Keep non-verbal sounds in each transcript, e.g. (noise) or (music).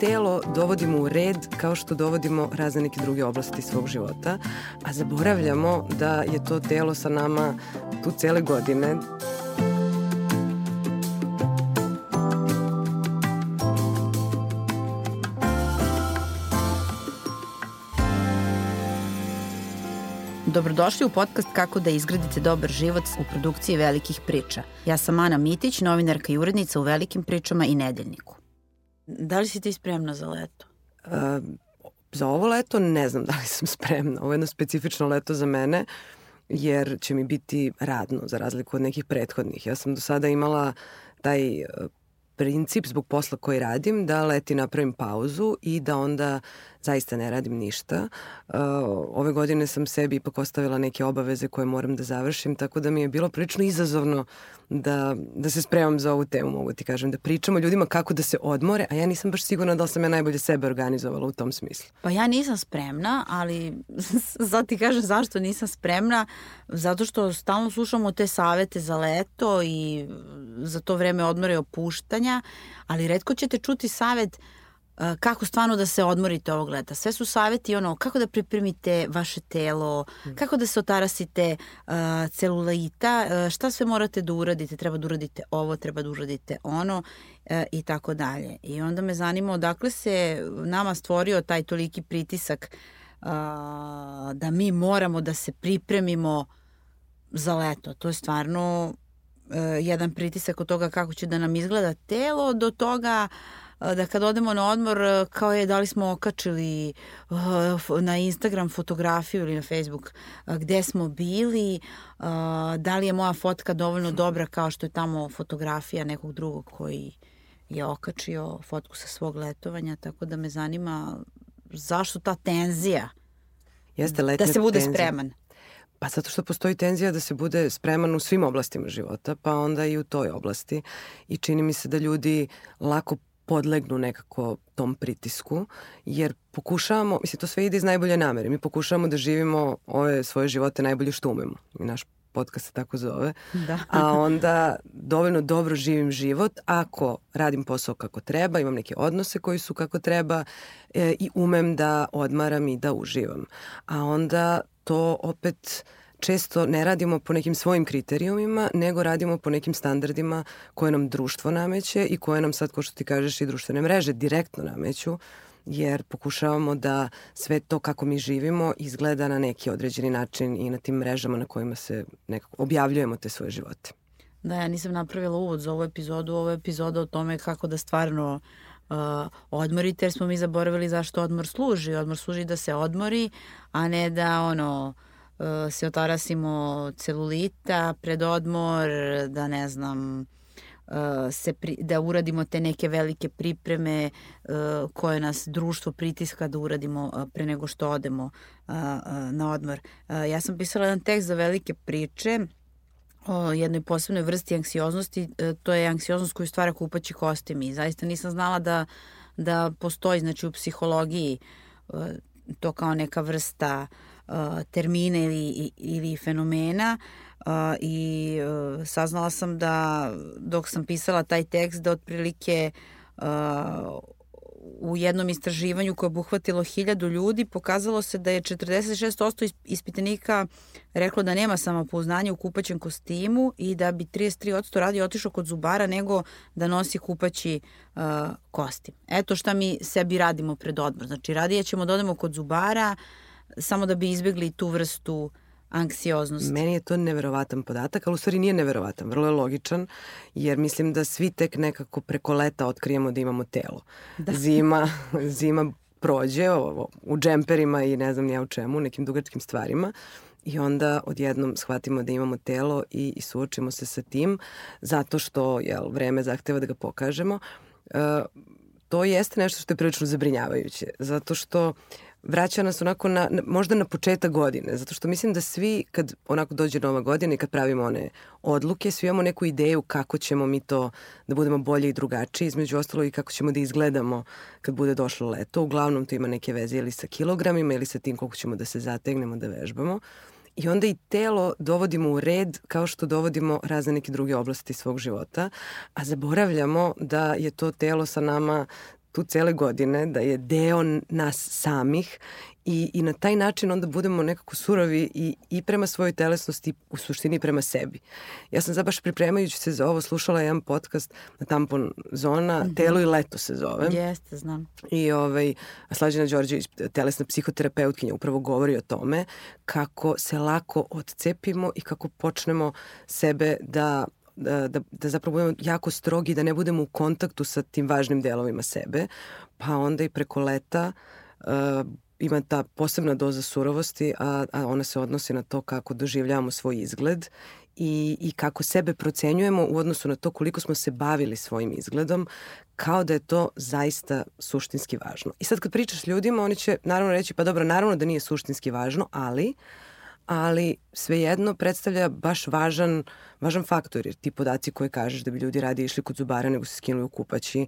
telo dovodimo u red kao što dovodimo razne neke druge oblasti svog života, a zaboravljamo da je to telo sa nama tu cele godine, Dobrodošli u podcast Kako da izgradite dobar život u produkciji velikih priča. Ja sam Ana Mitić, novinarka i urednica u Velikim pričama i Nedeljniku. Da li si ti spremna za leto? Uh, za ovo leto ne znam da li sam spremna. Ovo je jedno specifično leto za mene jer će mi biti radno za razliku od nekih prethodnih. Ja sam do sada imala taj princip zbog posla koji radim da leti napravim pauzu i da onda zaista ne radim ništa. Uh, ove godine sam sebi ipak ostavila neke obaveze koje moram da završim, tako da mi je bilo prilično izazovno da, da se spremam za ovu temu, mogu ti kažem, da pričamo ljudima kako da se odmore, a ja nisam baš sigurna da li sam ja najbolje sebe organizovala u tom smislu. Pa ja nisam spremna, ali (laughs) sad ti kažem zašto nisam spremna, zato što stalno slušamo te savete za leto i za to vreme odmora i opuštanja, ali redko ćete čuti savet uh, kako stvarno da se odmorite ovog leta. Sve su saveti ono kako da pripremite vaše telo, mm. kako da se otarasite uh, celulita, uh, šta sve morate da uradite, treba da uradite ovo, treba da uradite ono uh, i tako dalje. I onda me zanima odakle se nama stvorio taj toliki pritisak uh, da mi moramo da se pripremimo za leto. To je stvarno uh, jedan pritisak od toga kako će da nam izgleda telo do toga uh, da kad odemo na odmor kao je da li smo okačili na Instagram fotografiju ili na Facebook gde smo bili, da li je moja fotka dovoljno dobra kao što je tamo fotografija nekog drugog koji je okačio fotku sa svog letovanja, tako da me zanima zašto ta tenzija Jeste da se bude tenzija. spreman. Pa zato što postoji tenzija da se bude spreman u svim oblastima života, pa onda i u toj oblasti. I čini mi se da ljudi lako podlegnu nekako tom pritisku, jer pokušavamo, mislim, to sve ide iz najbolje namere. Mi pokušavamo da živimo ove svoje živote najbolje što umemo. I naš podcast se tako zove. Da. A onda dovoljno dobro živim život ako radim posao kako treba, imam neke odnose koji su kako treba e, i umem da odmaram i da uživam. A onda to opet često ne radimo po nekim svojim kriterijumima, nego radimo po nekim standardima koje nam društvo nameće i koje nam sad, ko što ti kažeš, i društvene mreže direktno nameću, jer pokušavamo da sve to kako mi živimo izgleda na neki određeni način i na tim mrežama na kojima se nekako objavljujemo te svoje živote. Da, ja nisam napravila uvod za ovu epizodu. Ovo je epizoda o tome kako da stvarno uh, odmorite, jer smo mi zaboravili zašto odmor služi. Odmor služi da se odmori, a ne da ono se otarasimo celulita pred odmor, da ne znam, uh, se pri, da uradimo te neke velike pripreme uh, koje nas društvo pritiska da uradimo pre nego što odemo na odmor. Ja sam pisala jedan tekst za velike priče o jednoj posebnoj vrsti anksioznosti, to je anksioznost koju stvara kupaći kostim i zaista nisam znala da, da postoji znači u psihologiji to kao neka vrsta termina ili, ili fenomena i uh, saznala sam da dok sam pisala taj tekst da otprilike u jednom istraživanju koje je obuhvatilo hiljadu ljudi pokazalo se da je 46% ispitanika reklo da nema samopouznanja u kupaćem kostimu i da bi 33% radije otišao kod zubara nego da nosi kupaći uh, kostim. Eto šta mi sebi radimo pred odmor. Znači radije ćemo da odemo kod zubara uh, samo da bi izbjegli tu vrstu anksioznosti. Meni je to neverovatan podatak, ali u stvari nije neverovatan, vrlo je logičan, jer mislim da svi tek nekako preko leta otkrijemo da imamo telo. Da. Zima, (laughs) zima prođe ovo, u džemperima i ne znam nija u čemu, nekim dugačkim stvarima i onda odjednom shvatimo da imamo telo i, i suočimo se sa tim zato što jel, vreme zahteva da ga pokažemo. E, to jeste nešto što je prilično zabrinjavajuće, zato što uh, vraća nas onako na, možda na početak godine, zato što mislim da svi kad onako dođe nova godina i kad pravimo one odluke, svi imamo neku ideju kako ćemo mi to da budemo bolje i drugačiji, između ostalo i kako ćemo da izgledamo kad bude došlo leto. Uglavnom to ima neke veze ili sa kilogramima ili sa tim koliko ćemo da se zategnemo, da vežbamo. I onda i telo dovodimo u red kao što dovodimo razne neke druge oblasti svog života, a zaboravljamo da je to telo sa nama tu cele godine, da je deo nas samih i, i na taj način onda budemo nekako surovi i, i prema svojoj telesnosti, u suštini prema sebi. Ja sam zabaš pripremajući se za ovo slušala jedan podcast na Tampon Zona, mm -hmm. Telo i leto se zove. Jeste, znam. I ovaj, Slađana Đorđević, telesna psihoterapeutkinja, upravo govori o tome kako se lako odcepimo i kako počnemo sebe da da, da, da zapravo budemo jako strogi, da ne budemo u kontaktu sa tim važnim delovima sebe, pa onda i preko leta uh, ima ta posebna doza surovosti, a, a ona se odnosi na to kako doživljavamo svoj izgled i, i kako sebe procenjujemo u odnosu na to koliko smo se bavili svojim izgledom, kao da je to zaista suštinski važno. I sad kad pričaš ljudima, oni će naravno reći, pa dobro, naravno da nije suštinski važno, ali ali svejedno predstavlja baš važan, važan faktor, jer ti podaci koje kažeš da bi ljudi radi išli kod zubara nego se skinuli u kupaći,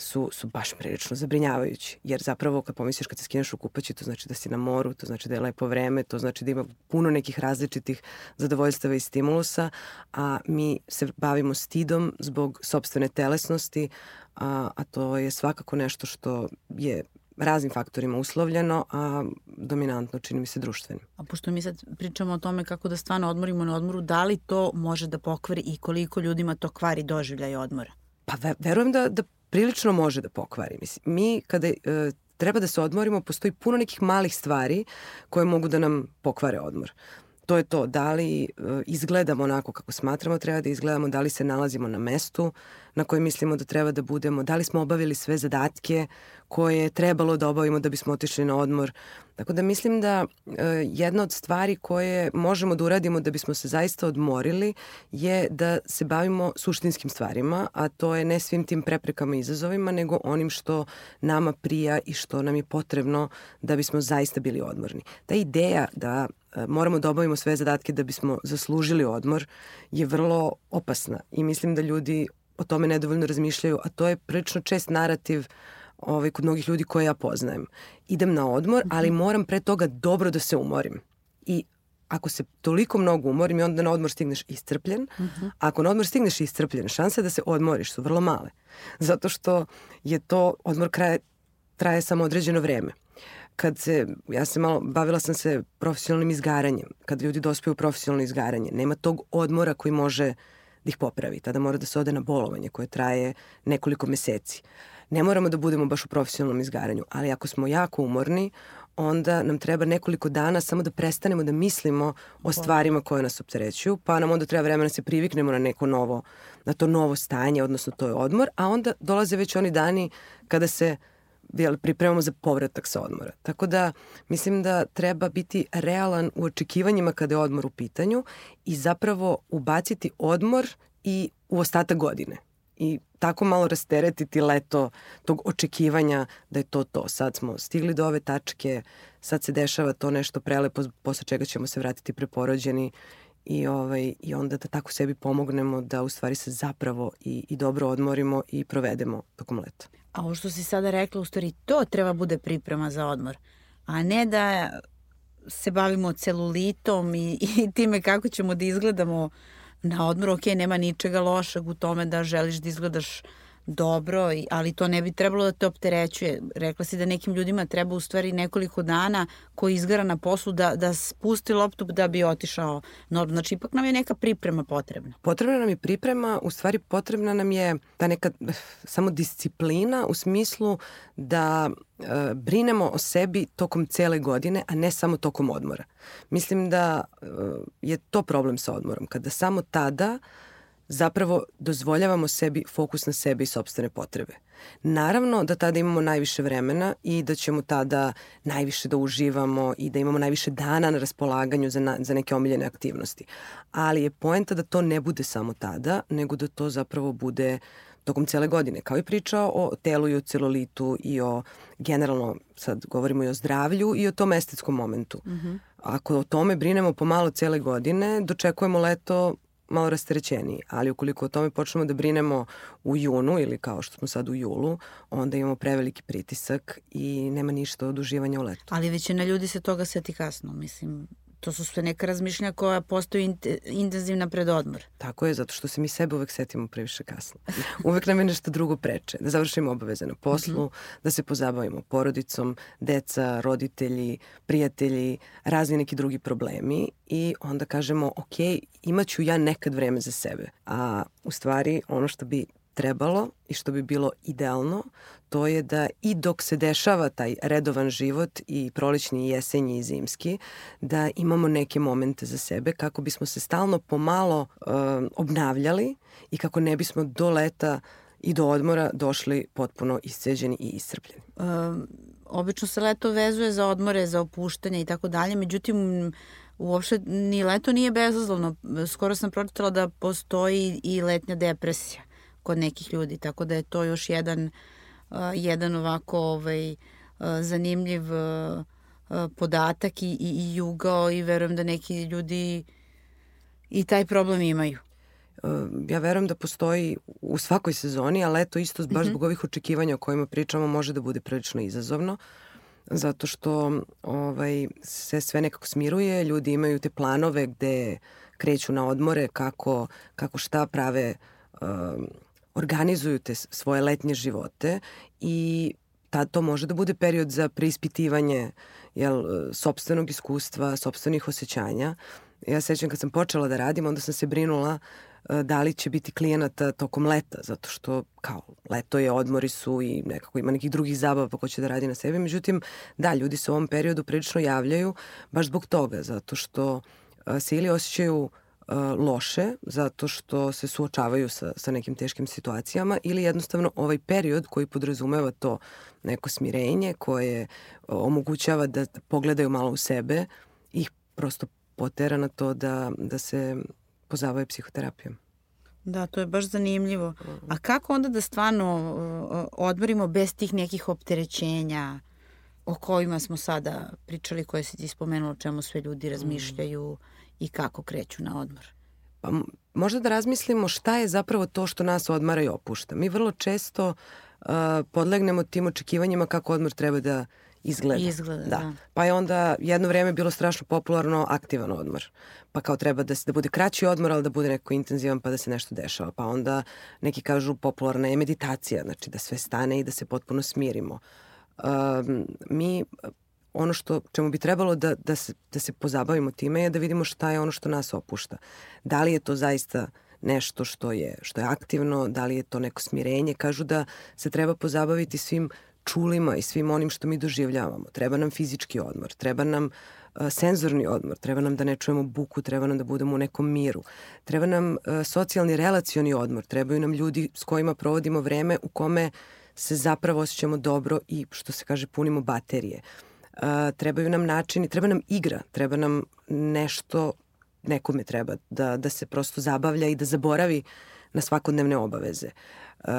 su, su baš prilično zabrinjavajući. Jer zapravo kad pomisliš kad se skineš u kupaći, to znači da si na moru, to znači da je lepo vreme, to znači da ima puno nekih različitih zadovoljstava i stimulusa, a mi se bavimo stidom zbog sobstvene telesnosti, a, a to je svakako nešto što je raznim faktorima uslovljeno, a dominantno čini mi se društvenim. A pošto mi sad pričamo o tome kako da stvarno odmorimo na odmoru, da li to može da pokvari i koliko ljudima to kvari doživljaj odmora? Pa verujem da, da prilično može da pokvari. Mislim, mi kada e, treba da se odmorimo, postoji puno nekih malih stvari koje mogu da nam pokvare odmor. To je to, da li e, izgledamo onako kako smatramo treba da izgledamo, da li se nalazimo na mestu na koje mislimo da treba da budemo, da li smo obavili sve zadatke koje je trebalo da obavimo da bismo otišli na odmor. Tako da mislim da e, jedna od stvari koje možemo da uradimo da bismo se zaista odmorili je da se bavimo suštinskim stvarima, a to je ne svim tim preprekama i izazovima, nego onim što nama prija i što nam je potrebno da bismo zaista bili odmorni. Ta ideja da e, moramo da obavimo sve zadatke da bismo zaslužili odmor je vrlo opasna i mislim da ljudi o tome nedovoljno razmišljaju, a to je prilično čest narativ ovaj, kod mnogih ljudi koje ja poznajem. Idem na odmor, ali mhm. moram pre toga dobro da se umorim. I ako se toliko mnogo umorim i onda na odmor stigneš iscrpljen, uh mhm. -huh. ako na odmor stigneš iscrpljen, šanse da se odmoriš su vrlo male. Zato što je to, odmor kraje, traje samo određeno vreme. Kad se, ja se malo, bavila sam se profesionalnim izgaranjem. Kad ljudi dospeju u profesionalno izgaranje, nema tog odmora koji može da ih popravi. Tada mora da se ode na bolovanje koje traje nekoliko meseci. Ne moramo da budemo baš u profesionalnom izgaranju, ali ako smo jako umorni, onda nam treba nekoliko dana samo da prestanemo da mislimo o stvarima koje nas opterećuju, pa nam onda treba vremena da se priviknemo na neko novo, na to novo stanje, odnosno to je odmor, a onda dolaze već oni dani kada se jel, pripremamo za povratak sa odmora. Tako da mislim da treba biti realan u očekivanjima kada je odmor u pitanju i zapravo ubaciti odmor i u ostatak godine. I tako malo rasteretiti leto tog očekivanja da je to to. Sad smo stigli do ove tačke, sad se dešava to nešto prelepo posle čega ćemo se vratiti preporođeni i, ovaj, i onda da tako sebi pomognemo da u stvari se zapravo i, i dobro odmorimo i provedemo tokom leta. A ovo što si sada rekla, u stvari to treba bude priprema za odmor, a ne da se bavimo celulitom i, (laughs) i time kako ćemo da izgledamo na odmor. Ok, nema ničega lošeg u tome da želiš da izgledaš dobro, ali to ne bi trebalo da te opterećuje. Rekla si da nekim ljudima treba u stvari nekoliko dana koji izgara na poslu da, da spusti loptu da bi otišao normalno. Znači, ipak nam je neka priprema potrebna. Potrebna nam je priprema, u stvari potrebna nam je ta neka samo disciplina u smislu da e, brinemo o sebi tokom cele godine, a ne samo tokom odmora. Mislim da e, je to problem sa odmorom. Kada samo tada zapravo dozvoljavamo sebi fokus na sebe i sobstvene potrebe. Naravno da tada imamo najviše vremena i da ćemo tada najviše da uživamo i da imamo najviše dana na raspolaganju za, na, za neke omiljene aktivnosti. Ali je poenta da to ne bude samo tada, nego da to zapravo bude tokom cele godine. Kao i priča o telu i o celolitu i o generalno, sad govorimo i o zdravlju i o tom estetskom momentu. Mm -hmm. Ako o tome brinemo pomalo cele godine, dočekujemo leto malo rasterećeniji, ali ukoliko o tome počnemo da brinemo u junu ili kao što smo sad u julu, onda imamo preveliki pritisak i nema ništa od uživanja u letu. Ali većina ljudi se toga seti kasno, mislim, to su sve neka razmišljenja koja postaju in, intenzivna pred odmor. Tako je, zato što se mi sebe uvek setimo previše kasno. (laughs) Uvek nam je nešto drugo preče. Da završimo obaveze na poslu, mm -hmm. da se pozabavimo porodicom, deca, roditelji, prijatelji, razni neki drugi problemi i onda kažemo, ok, imaću ja nekad vreme za sebe. A u stvari ono što bi trebalo i što bi bilo idealno, to je da i dok se dešava taj redovan život i prolećni, i jesenji i zimski, da imamo neke momente za sebe kako bismo se stalno pomalo uh, obnavljali i kako ne bismo do leta i do odmora došli potpuno isceđeni i iscrpljeni. Um, obično se leto vezuje za odmore, za opuštanje i tako dalje, međutim uopšte ni leto nije bezazlovno. Skoro sam pročitala da postoji i letnja depresija kod nekih ljudi, tako da je to još jedan, uh, jedan ovako ovaj, uh, zanimljiv uh, podatak i, i, i jugao i verujem da neki ljudi i taj problem imaju. Ja verujem da postoji u svakoj sezoni, a leto isto baš mhm. zbog ovih očekivanja o kojima pričamo može da bude prilično izazovno zato što ovaj, se sve nekako smiruje, ljudi imaju te planove gde kreću na odmore, kako, kako šta prave um, organizuju te svoje letnje živote i tad to može da bude period za preispitivanje jel, sobstvenog iskustva, sobstvenih osjećanja. Ja sećam kad sam počela da radim, onda sam se brinula e, da li će biti klijenata tokom leta, zato što kao leto je, odmori su i nekako ima nekih drugih zabava pa ko će da radi na sebi. Međutim, da, ljudi se u ovom periodu prilično javljaju baš zbog toga, zato što e, se ili osjećaju loše zato što se suočavaju sa, sa nekim teškim situacijama ili jednostavno ovaj period koji podrazumeva to neko smirenje koje omogućava da pogledaju malo u sebe ih prosto potera na to da, da se pozabave psihoterapijom. Da, to je baš zanimljivo. A kako onda da stvarno odmorimo bez tih nekih opterećenja o kojima smo sada pričali, koje si ti spomenula, o čemu sve ljudi razmišljaju, mm i kako kreću na odmor? Pa, možda da razmislimo šta je zapravo to što nas odmara i opušta. Mi vrlo često uh, podlegnemo tim očekivanjima kako odmor treba da izgleda. Izgleda, da. da. Pa je onda jedno vreme bilo strašno popularno aktivan odmor. Pa kao treba da, se, da bude kraći odmor, ali da bude neko intenzivan pa da se nešto dešava. Pa onda neki kažu popularna je meditacija, znači da sve stane i da se potpuno smirimo. Um, mi ono što čemu bi trebalo da, da, se, da se pozabavimo time je da vidimo šta je ono što nas opušta. Da li je to zaista nešto što je, što je aktivno, da li je to neko smirenje. Kažu da se treba pozabaviti svim čulima i svim onim što mi doživljavamo. Treba nam fizički odmor, treba nam uh, senzorni odmor, treba nam da ne čujemo buku, treba nam da budemo u nekom miru, treba nam uh, socijalni relacioni odmor, trebaju nam ljudi s kojima provodimo vreme u kome se zapravo osjećamo dobro i što se kaže punimo baterije. Uh, trebaju nam načini, treba nam igra, treba nam nešto, nekome treba da, da se prosto zabavlja i da zaboravi na svakodnevne obaveze.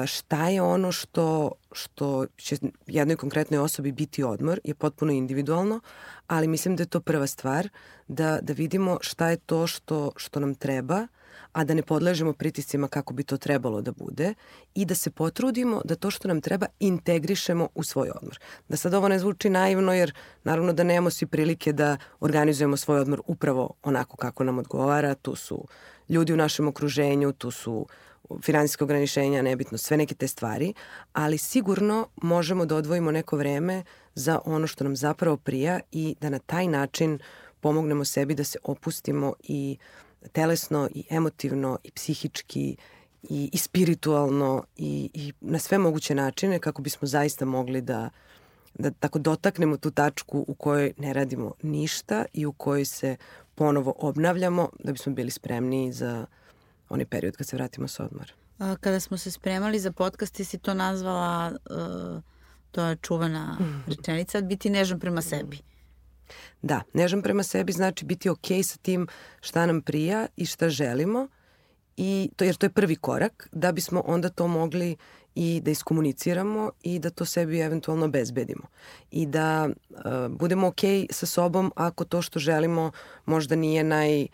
Šta je ono što, što će jednoj konkretnoj osobi biti odmor je potpuno individualno, ali mislim da je to prva stvar, da, da vidimo šta je to što, što nam treba uh, a da ne podležemo pritiscima kako bi to trebalo da bude i da se potrudimo da to što nam treba integrišemo u svoj odmor. Da sad ovo ne zvuči naivno jer naravno da nemamo svi prilike da organizujemo svoj odmor upravo onako kako nam odgovara. Tu su ljudi u našem okruženju, tu su finansijske ograničenja, nebitno, sve neke te stvari, ali sigurno možemo da odvojimo neko vreme za ono što nam zapravo prija i da na taj način pomognemo sebi da se opustimo i uh, telesno i emotivno i psihički i, i spiritualno i, i na sve moguće načine kako bismo zaista mogli da, da tako dotaknemo tu tačku u kojoj ne radimo ništa i u kojoj se ponovo obnavljamo da bismo bili spremni za onaj period kad se vratimo sa odmora. Kada smo se spremali za podcast, ti si to nazvala, uh, to je čuvana rečenica, biti nežan prema sebi. Da, nežan prema sebi znači biti ok sa tim šta nam prija i šta želimo i to jer to je prvi korak da bismo onda to mogli i da iskomuniciramo i da to sebi eventualno bezbedimo i da uh, budemo ok sa sobom ako to što želimo možda nije naj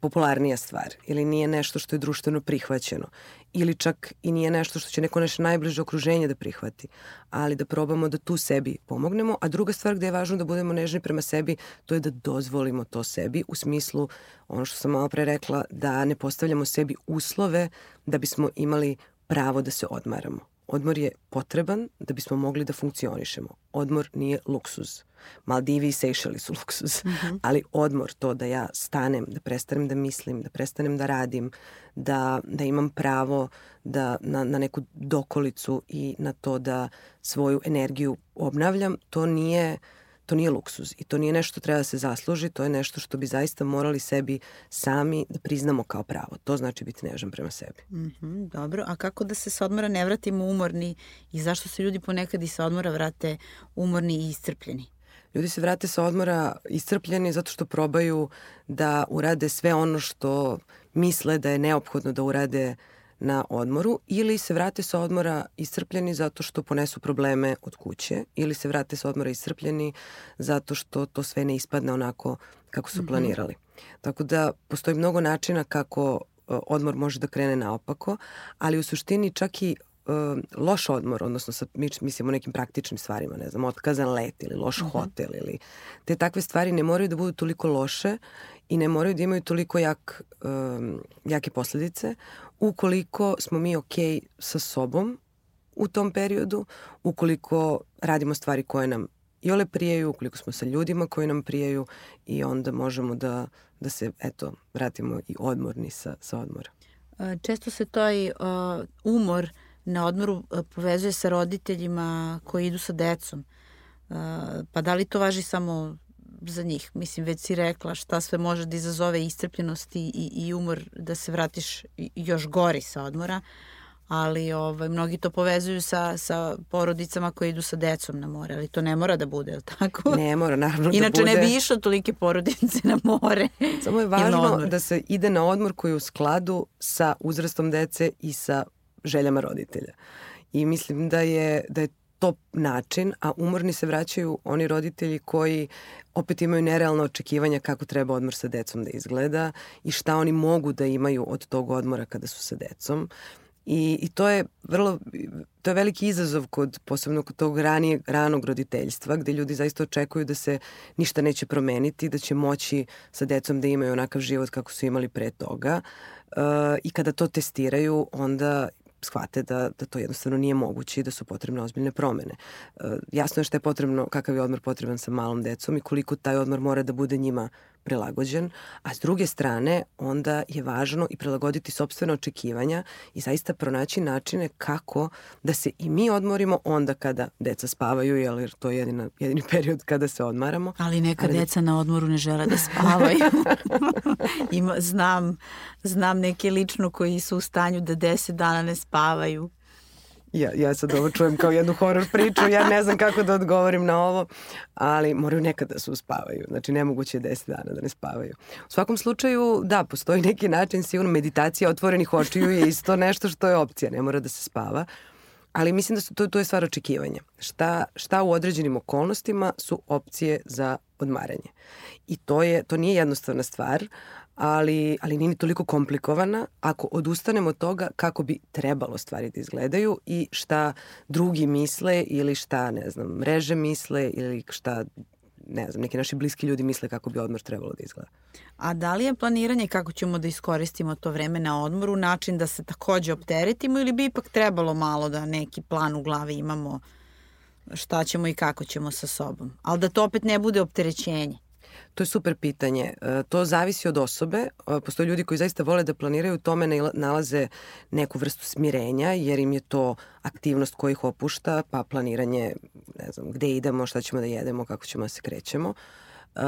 popularnija stvar ili nije nešto što je društveno prihvaćeno ili čak i nije nešto što će neko naše najbliže okruženje da prihvati, ali da probamo da tu sebi pomognemo, a druga stvar gde je važno da budemo nežni prema sebi, to je da dozvolimo to sebi u smislu, ono što sam malo pre rekla, da ne postavljamo sebi uslove da bismo imali pravo da se odmaramo. Odmor je potreban da bismo mogli da funkcionišemo. Odmor nije luksuz. Maldivi i Sejšeli su luksuz. Mm -hmm. Ali odmor, to da ja stanem, da prestanem da mislim, da prestanem da radim, da, da imam pravo da, na, na neku dokolicu i na to da svoju energiju obnavljam, to nije uh, to nije luksuz i to nije nešto što treba da se zasluži, to je nešto što bi zaista morali sebi sami da priznamo kao pravo. To znači biti nežan prema sebi. Mm -hmm, dobro, a kako da se sa odmora ne vratimo umorni i zašto se ljudi ponekad i sa odmora vrate umorni i iscrpljeni? Ljudi se vrate sa odmora iscrpljeni zato što probaju da urade sve ono što misle da je neophodno da urade uh, na odmoru ili se vrate sa odmora iscrpljeni zato što ponesu probleme od kuće ili se vrate sa odmora iscrpljeni zato što to sve ne ispadne onako kako su mm -hmm. planirali. Tako da postoji mnogo načina kako uh, odmor može da krene naopako, ali u suštini čak i uh, loš odmor, odnosno sad mi mislimo nekim praktičnim stvarima, ne znam, otkazan let ili loš mm -hmm. hotel ili te takve stvari ne moraju da budu toliko loše i ne moraju da imaju toliko jak, um, jake posledice ukoliko smo mi ok sa sobom u tom periodu, ukoliko radimo stvari koje nam i ole prijaju, ukoliko smo sa ljudima koji nam prijaju i onda možemo da, da se, eto, vratimo i odmorni sa, sa odmora. Često se taj uh, umor na odmoru povezuje sa roditeljima koji idu sa decom. Uh, pa da li to važi samo za njih. Mislim, već si rekla šta sve može da izazove iscrpljenost i, i, i umor da se vratiš još gori sa odmora, ali ovaj, mnogi to povezuju sa, sa porodicama koji idu sa decom na more, ali to ne mora da bude, je tako? Ne mora, naravno Inače, da bude. Inače ne bi išlo tolike porodice na more. (laughs) Samo je važno da se ide na odmor koji je u skladu sa uzrastom dece i sa željama roditelja. I mislim da je, da je to način, a umorni se vraćaju oni roditelji koji opet imaju nerealno očekivanja kako treba odmor sa decom da izgleda i šta oni mogu da imaju od tog odmora kada su sa decom. I, i to je vrlo, to je veliki izazov kod, posebno kod tog ranije, ranog roditeljstva, gde ljudi zaista očekuju da se ništa neće promeniti, da će moći sa decom da imaju onakav život kako su imali pre toga. Uh, I kada to testiraju, onda shvate da, da to jednostavno nije moguće i da su potrebne ozbiljne promene. E, jasno je što je potrebno, kakav je odmor potreban sa malom decom i koliko taj odmor mora da bude njima prilagođen, a s druge strane onda je važno i prilagoditi sobstvene očekivanja i zaista pronaći načine kako da se i mi odmorimo onda kada deca spavaju, jer to je jedina, jedini (laughs) period kada se odmaramo. Ali neka ali... deca na odmoru ne žele da spavaju. (laughs) Ima, znam, znam neke lično koji su u stanju da deset dana ne spavaju ja, ja sad ovo čujem kao jednu horor priču, ja ne znam kako da odgovorim na ovo, ali moraju nekada da se uspavaju. Znači, nemoguće je 10 dana da ne spavaju. U svakom slučaju, da, postoji neki način, sigurno meditacija otvorenih očiju je isto nešto što je opcija, ne mora da se spava. Ali mislim da su, to, to je stvar očekivanja. Šta, šta u određenim okolnostima su opcije za odmaranje. I to, je, to nije jednostavna stvar, ali, ali nije ni toliko komplikovana ako odustanemo od toga kako bi trebalo stvari da izgledaju i šta drugi misle ili šta, ne znam, mreže misle ili šta ne znam, neki naši bliski ljudi misle kako bi odmor trebalo da izgleda. A da li je planiranje kako ćemo da iskoristimo to vreme na odmoru način da se takođe opteretimo ili bi ipak trebalo malo da neki plan u glavi imamo šta ćemo i kako ćemo sa sobom? Ali da to opet ne bude opterećenje. To je super pitanje. E, to zavisi od osobe. E, postoje ljudi koji zaista vole da planiraju, u tome nalaze neku vrstu smirenja, jer im je to aktivnost koja ih opušta, pa planiranje, ne znam, gde idemo, šta ćemo da jedemo, kako ćemo da se krećemo. Uh,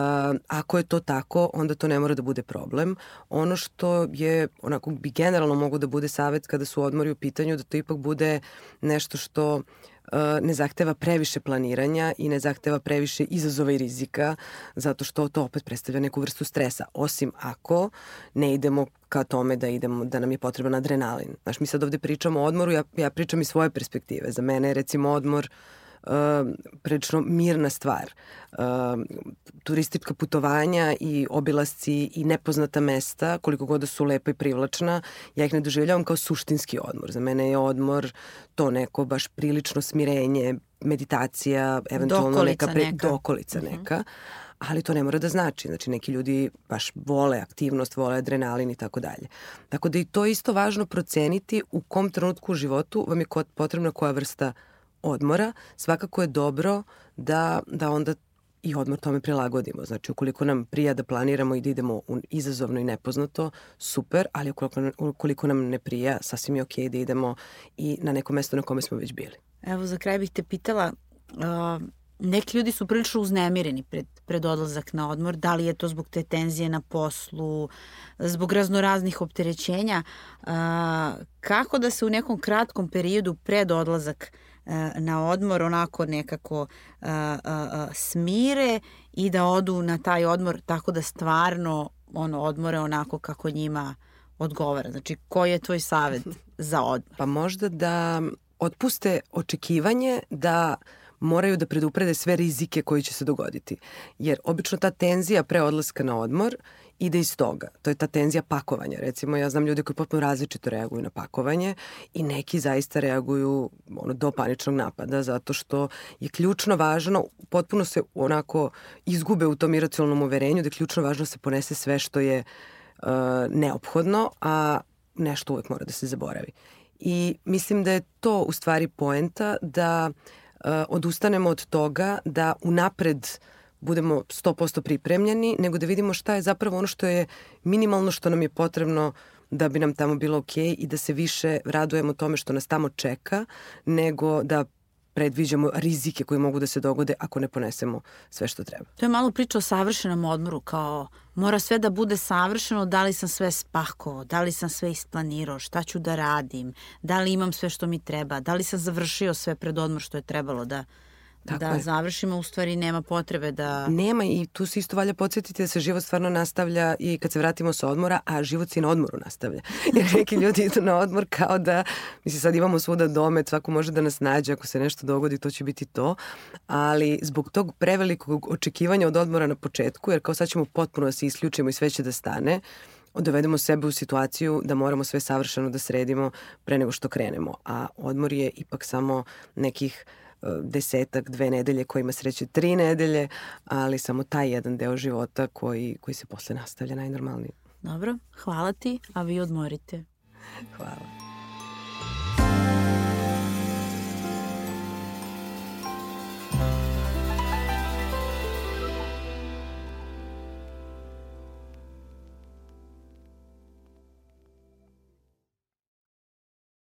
ako je to tako, onda to ne mora da bude problem. Ono što je, onako bi generalno mogu da bude savet kada su odmori u pitanju, da to ipak bude nešto što uh, E, ne zahteva previše planiranja i ne zahteva previše izazova i rizika, zato što to opet predstavlja neku vrstu stresa, osim ako ne idemo ka tome da idemo, da nam je potreban adrenalin. Znaš, mi sad ovde pričamo o odmoru, ja, ja pričam iz svoje perspektive. Za mene je recimo odmor uh, prilično mirna stvar. Uh, turistička putovanja i obilasci i nepoznata mesta, koliko god da su lepa i privlačna, ja ih ne doživljavam kao suštinski odmor. Za mene je odmor to neko baš prilično smirenje, meditacija, eventualno dokolica neka, pre, neka. dokolica Mhm. neka. Ali to ne mora da znači. Znači, neki ljudi baš vole aktivnost, vole adrenalin i tako dalje. Tako da i to je isto važno proceniti u kom trenutku u životu vam je potrebna koja vrsta odmora. Svakako je dobro da, da onda i odmor tome prilagodimo. Znači, ukoliko nam prija da planiramo i da idemo u izazovno i nepoznato, super, ali ukoliko, ukoliko nam ne prija, sasvim je okej da idemo i na neko mesto na kome smo već bili. Evo, za kraj bih te pitala, uh, neki ljudi su prilično uznemireni pred, pred odlazak na odmor, da li je to zbog te tenzije na poslu, zbog raznoraznih opterećenja, uh, kako da se u nekom kratkom periodu pred odlazak uh, na odmor onako nekako uh, uh, uh, smire i da odu na taj odmor tako da stvarno ono odmore onako kako njima odgovara. Znači, koji je tvoj savet za odmor? Pa možda da otpuste očekivanje da moraju da preduprede sve rizike koji će se dogoditi. Jer obično ta tenzija pre odlaska na odmor ide iz toga. To je ta tenzija pakovanja. Recimo, ja znam ljude koji potpuno različito reaguju na pakovanje i neki zaista reaguju ono, do paničnog napada zato što je ključno važno, potpuno se onako izgube u tom iracionalnom uverenju da je ključno važno da se ponese sve što je uh, neophodno, a nešto uvek mora da se zaboravi. I mislim da je to u stvari poenta da uh, odustanemo od toga da unapred budemo 100% pripremljeni, nego da vidimo šta je zapravo ono što je minimalno što nam je potrebno da bi nam tamo bilo okay i da se više radujemo tome što nas tamo čeka, nego da predviđamo rizike koji mogu da se dogode ako ne ponesemo sve što treba. To je malo priča o savršenom odmoru, kao mora sve da bude savršeno, da li sam sve spakovao, da li sam sve isplanirao, šta ću da radim, da li imam sve što mi treba, da li sam završio sve pred odmor što je trebalo da, Tako da je. završimo, u stvari nema potrebe da... Nema i tu se isto valja podsjetiti da se život stvarno nastavlja i kad se vratimo sa odmora, a život se i na odmoru nastavlja. (laughs) Jer neki ljudi idu na odmor kao da, mislim sad imamo svuda domet, svako može da nas nađe, ako se nešto dogodi to će biti to, ali zbog tog prevelikog očekivanja od odmora na početku, jer kao sad ćemo potpuno da se isključimo i sve će da stane, dovedemo sebe u situaciju da moramo sve savršeno da sredimo pre nego što krenemo. A odmor je ipak samo nekih desetak, dve nedelje, koji ima sreće tri nedelje, ali samo taj jedan deo života koji, koji se posle nastavlja najnormalnije. Dobro, hvala ti, a vi odmorite. Hvala.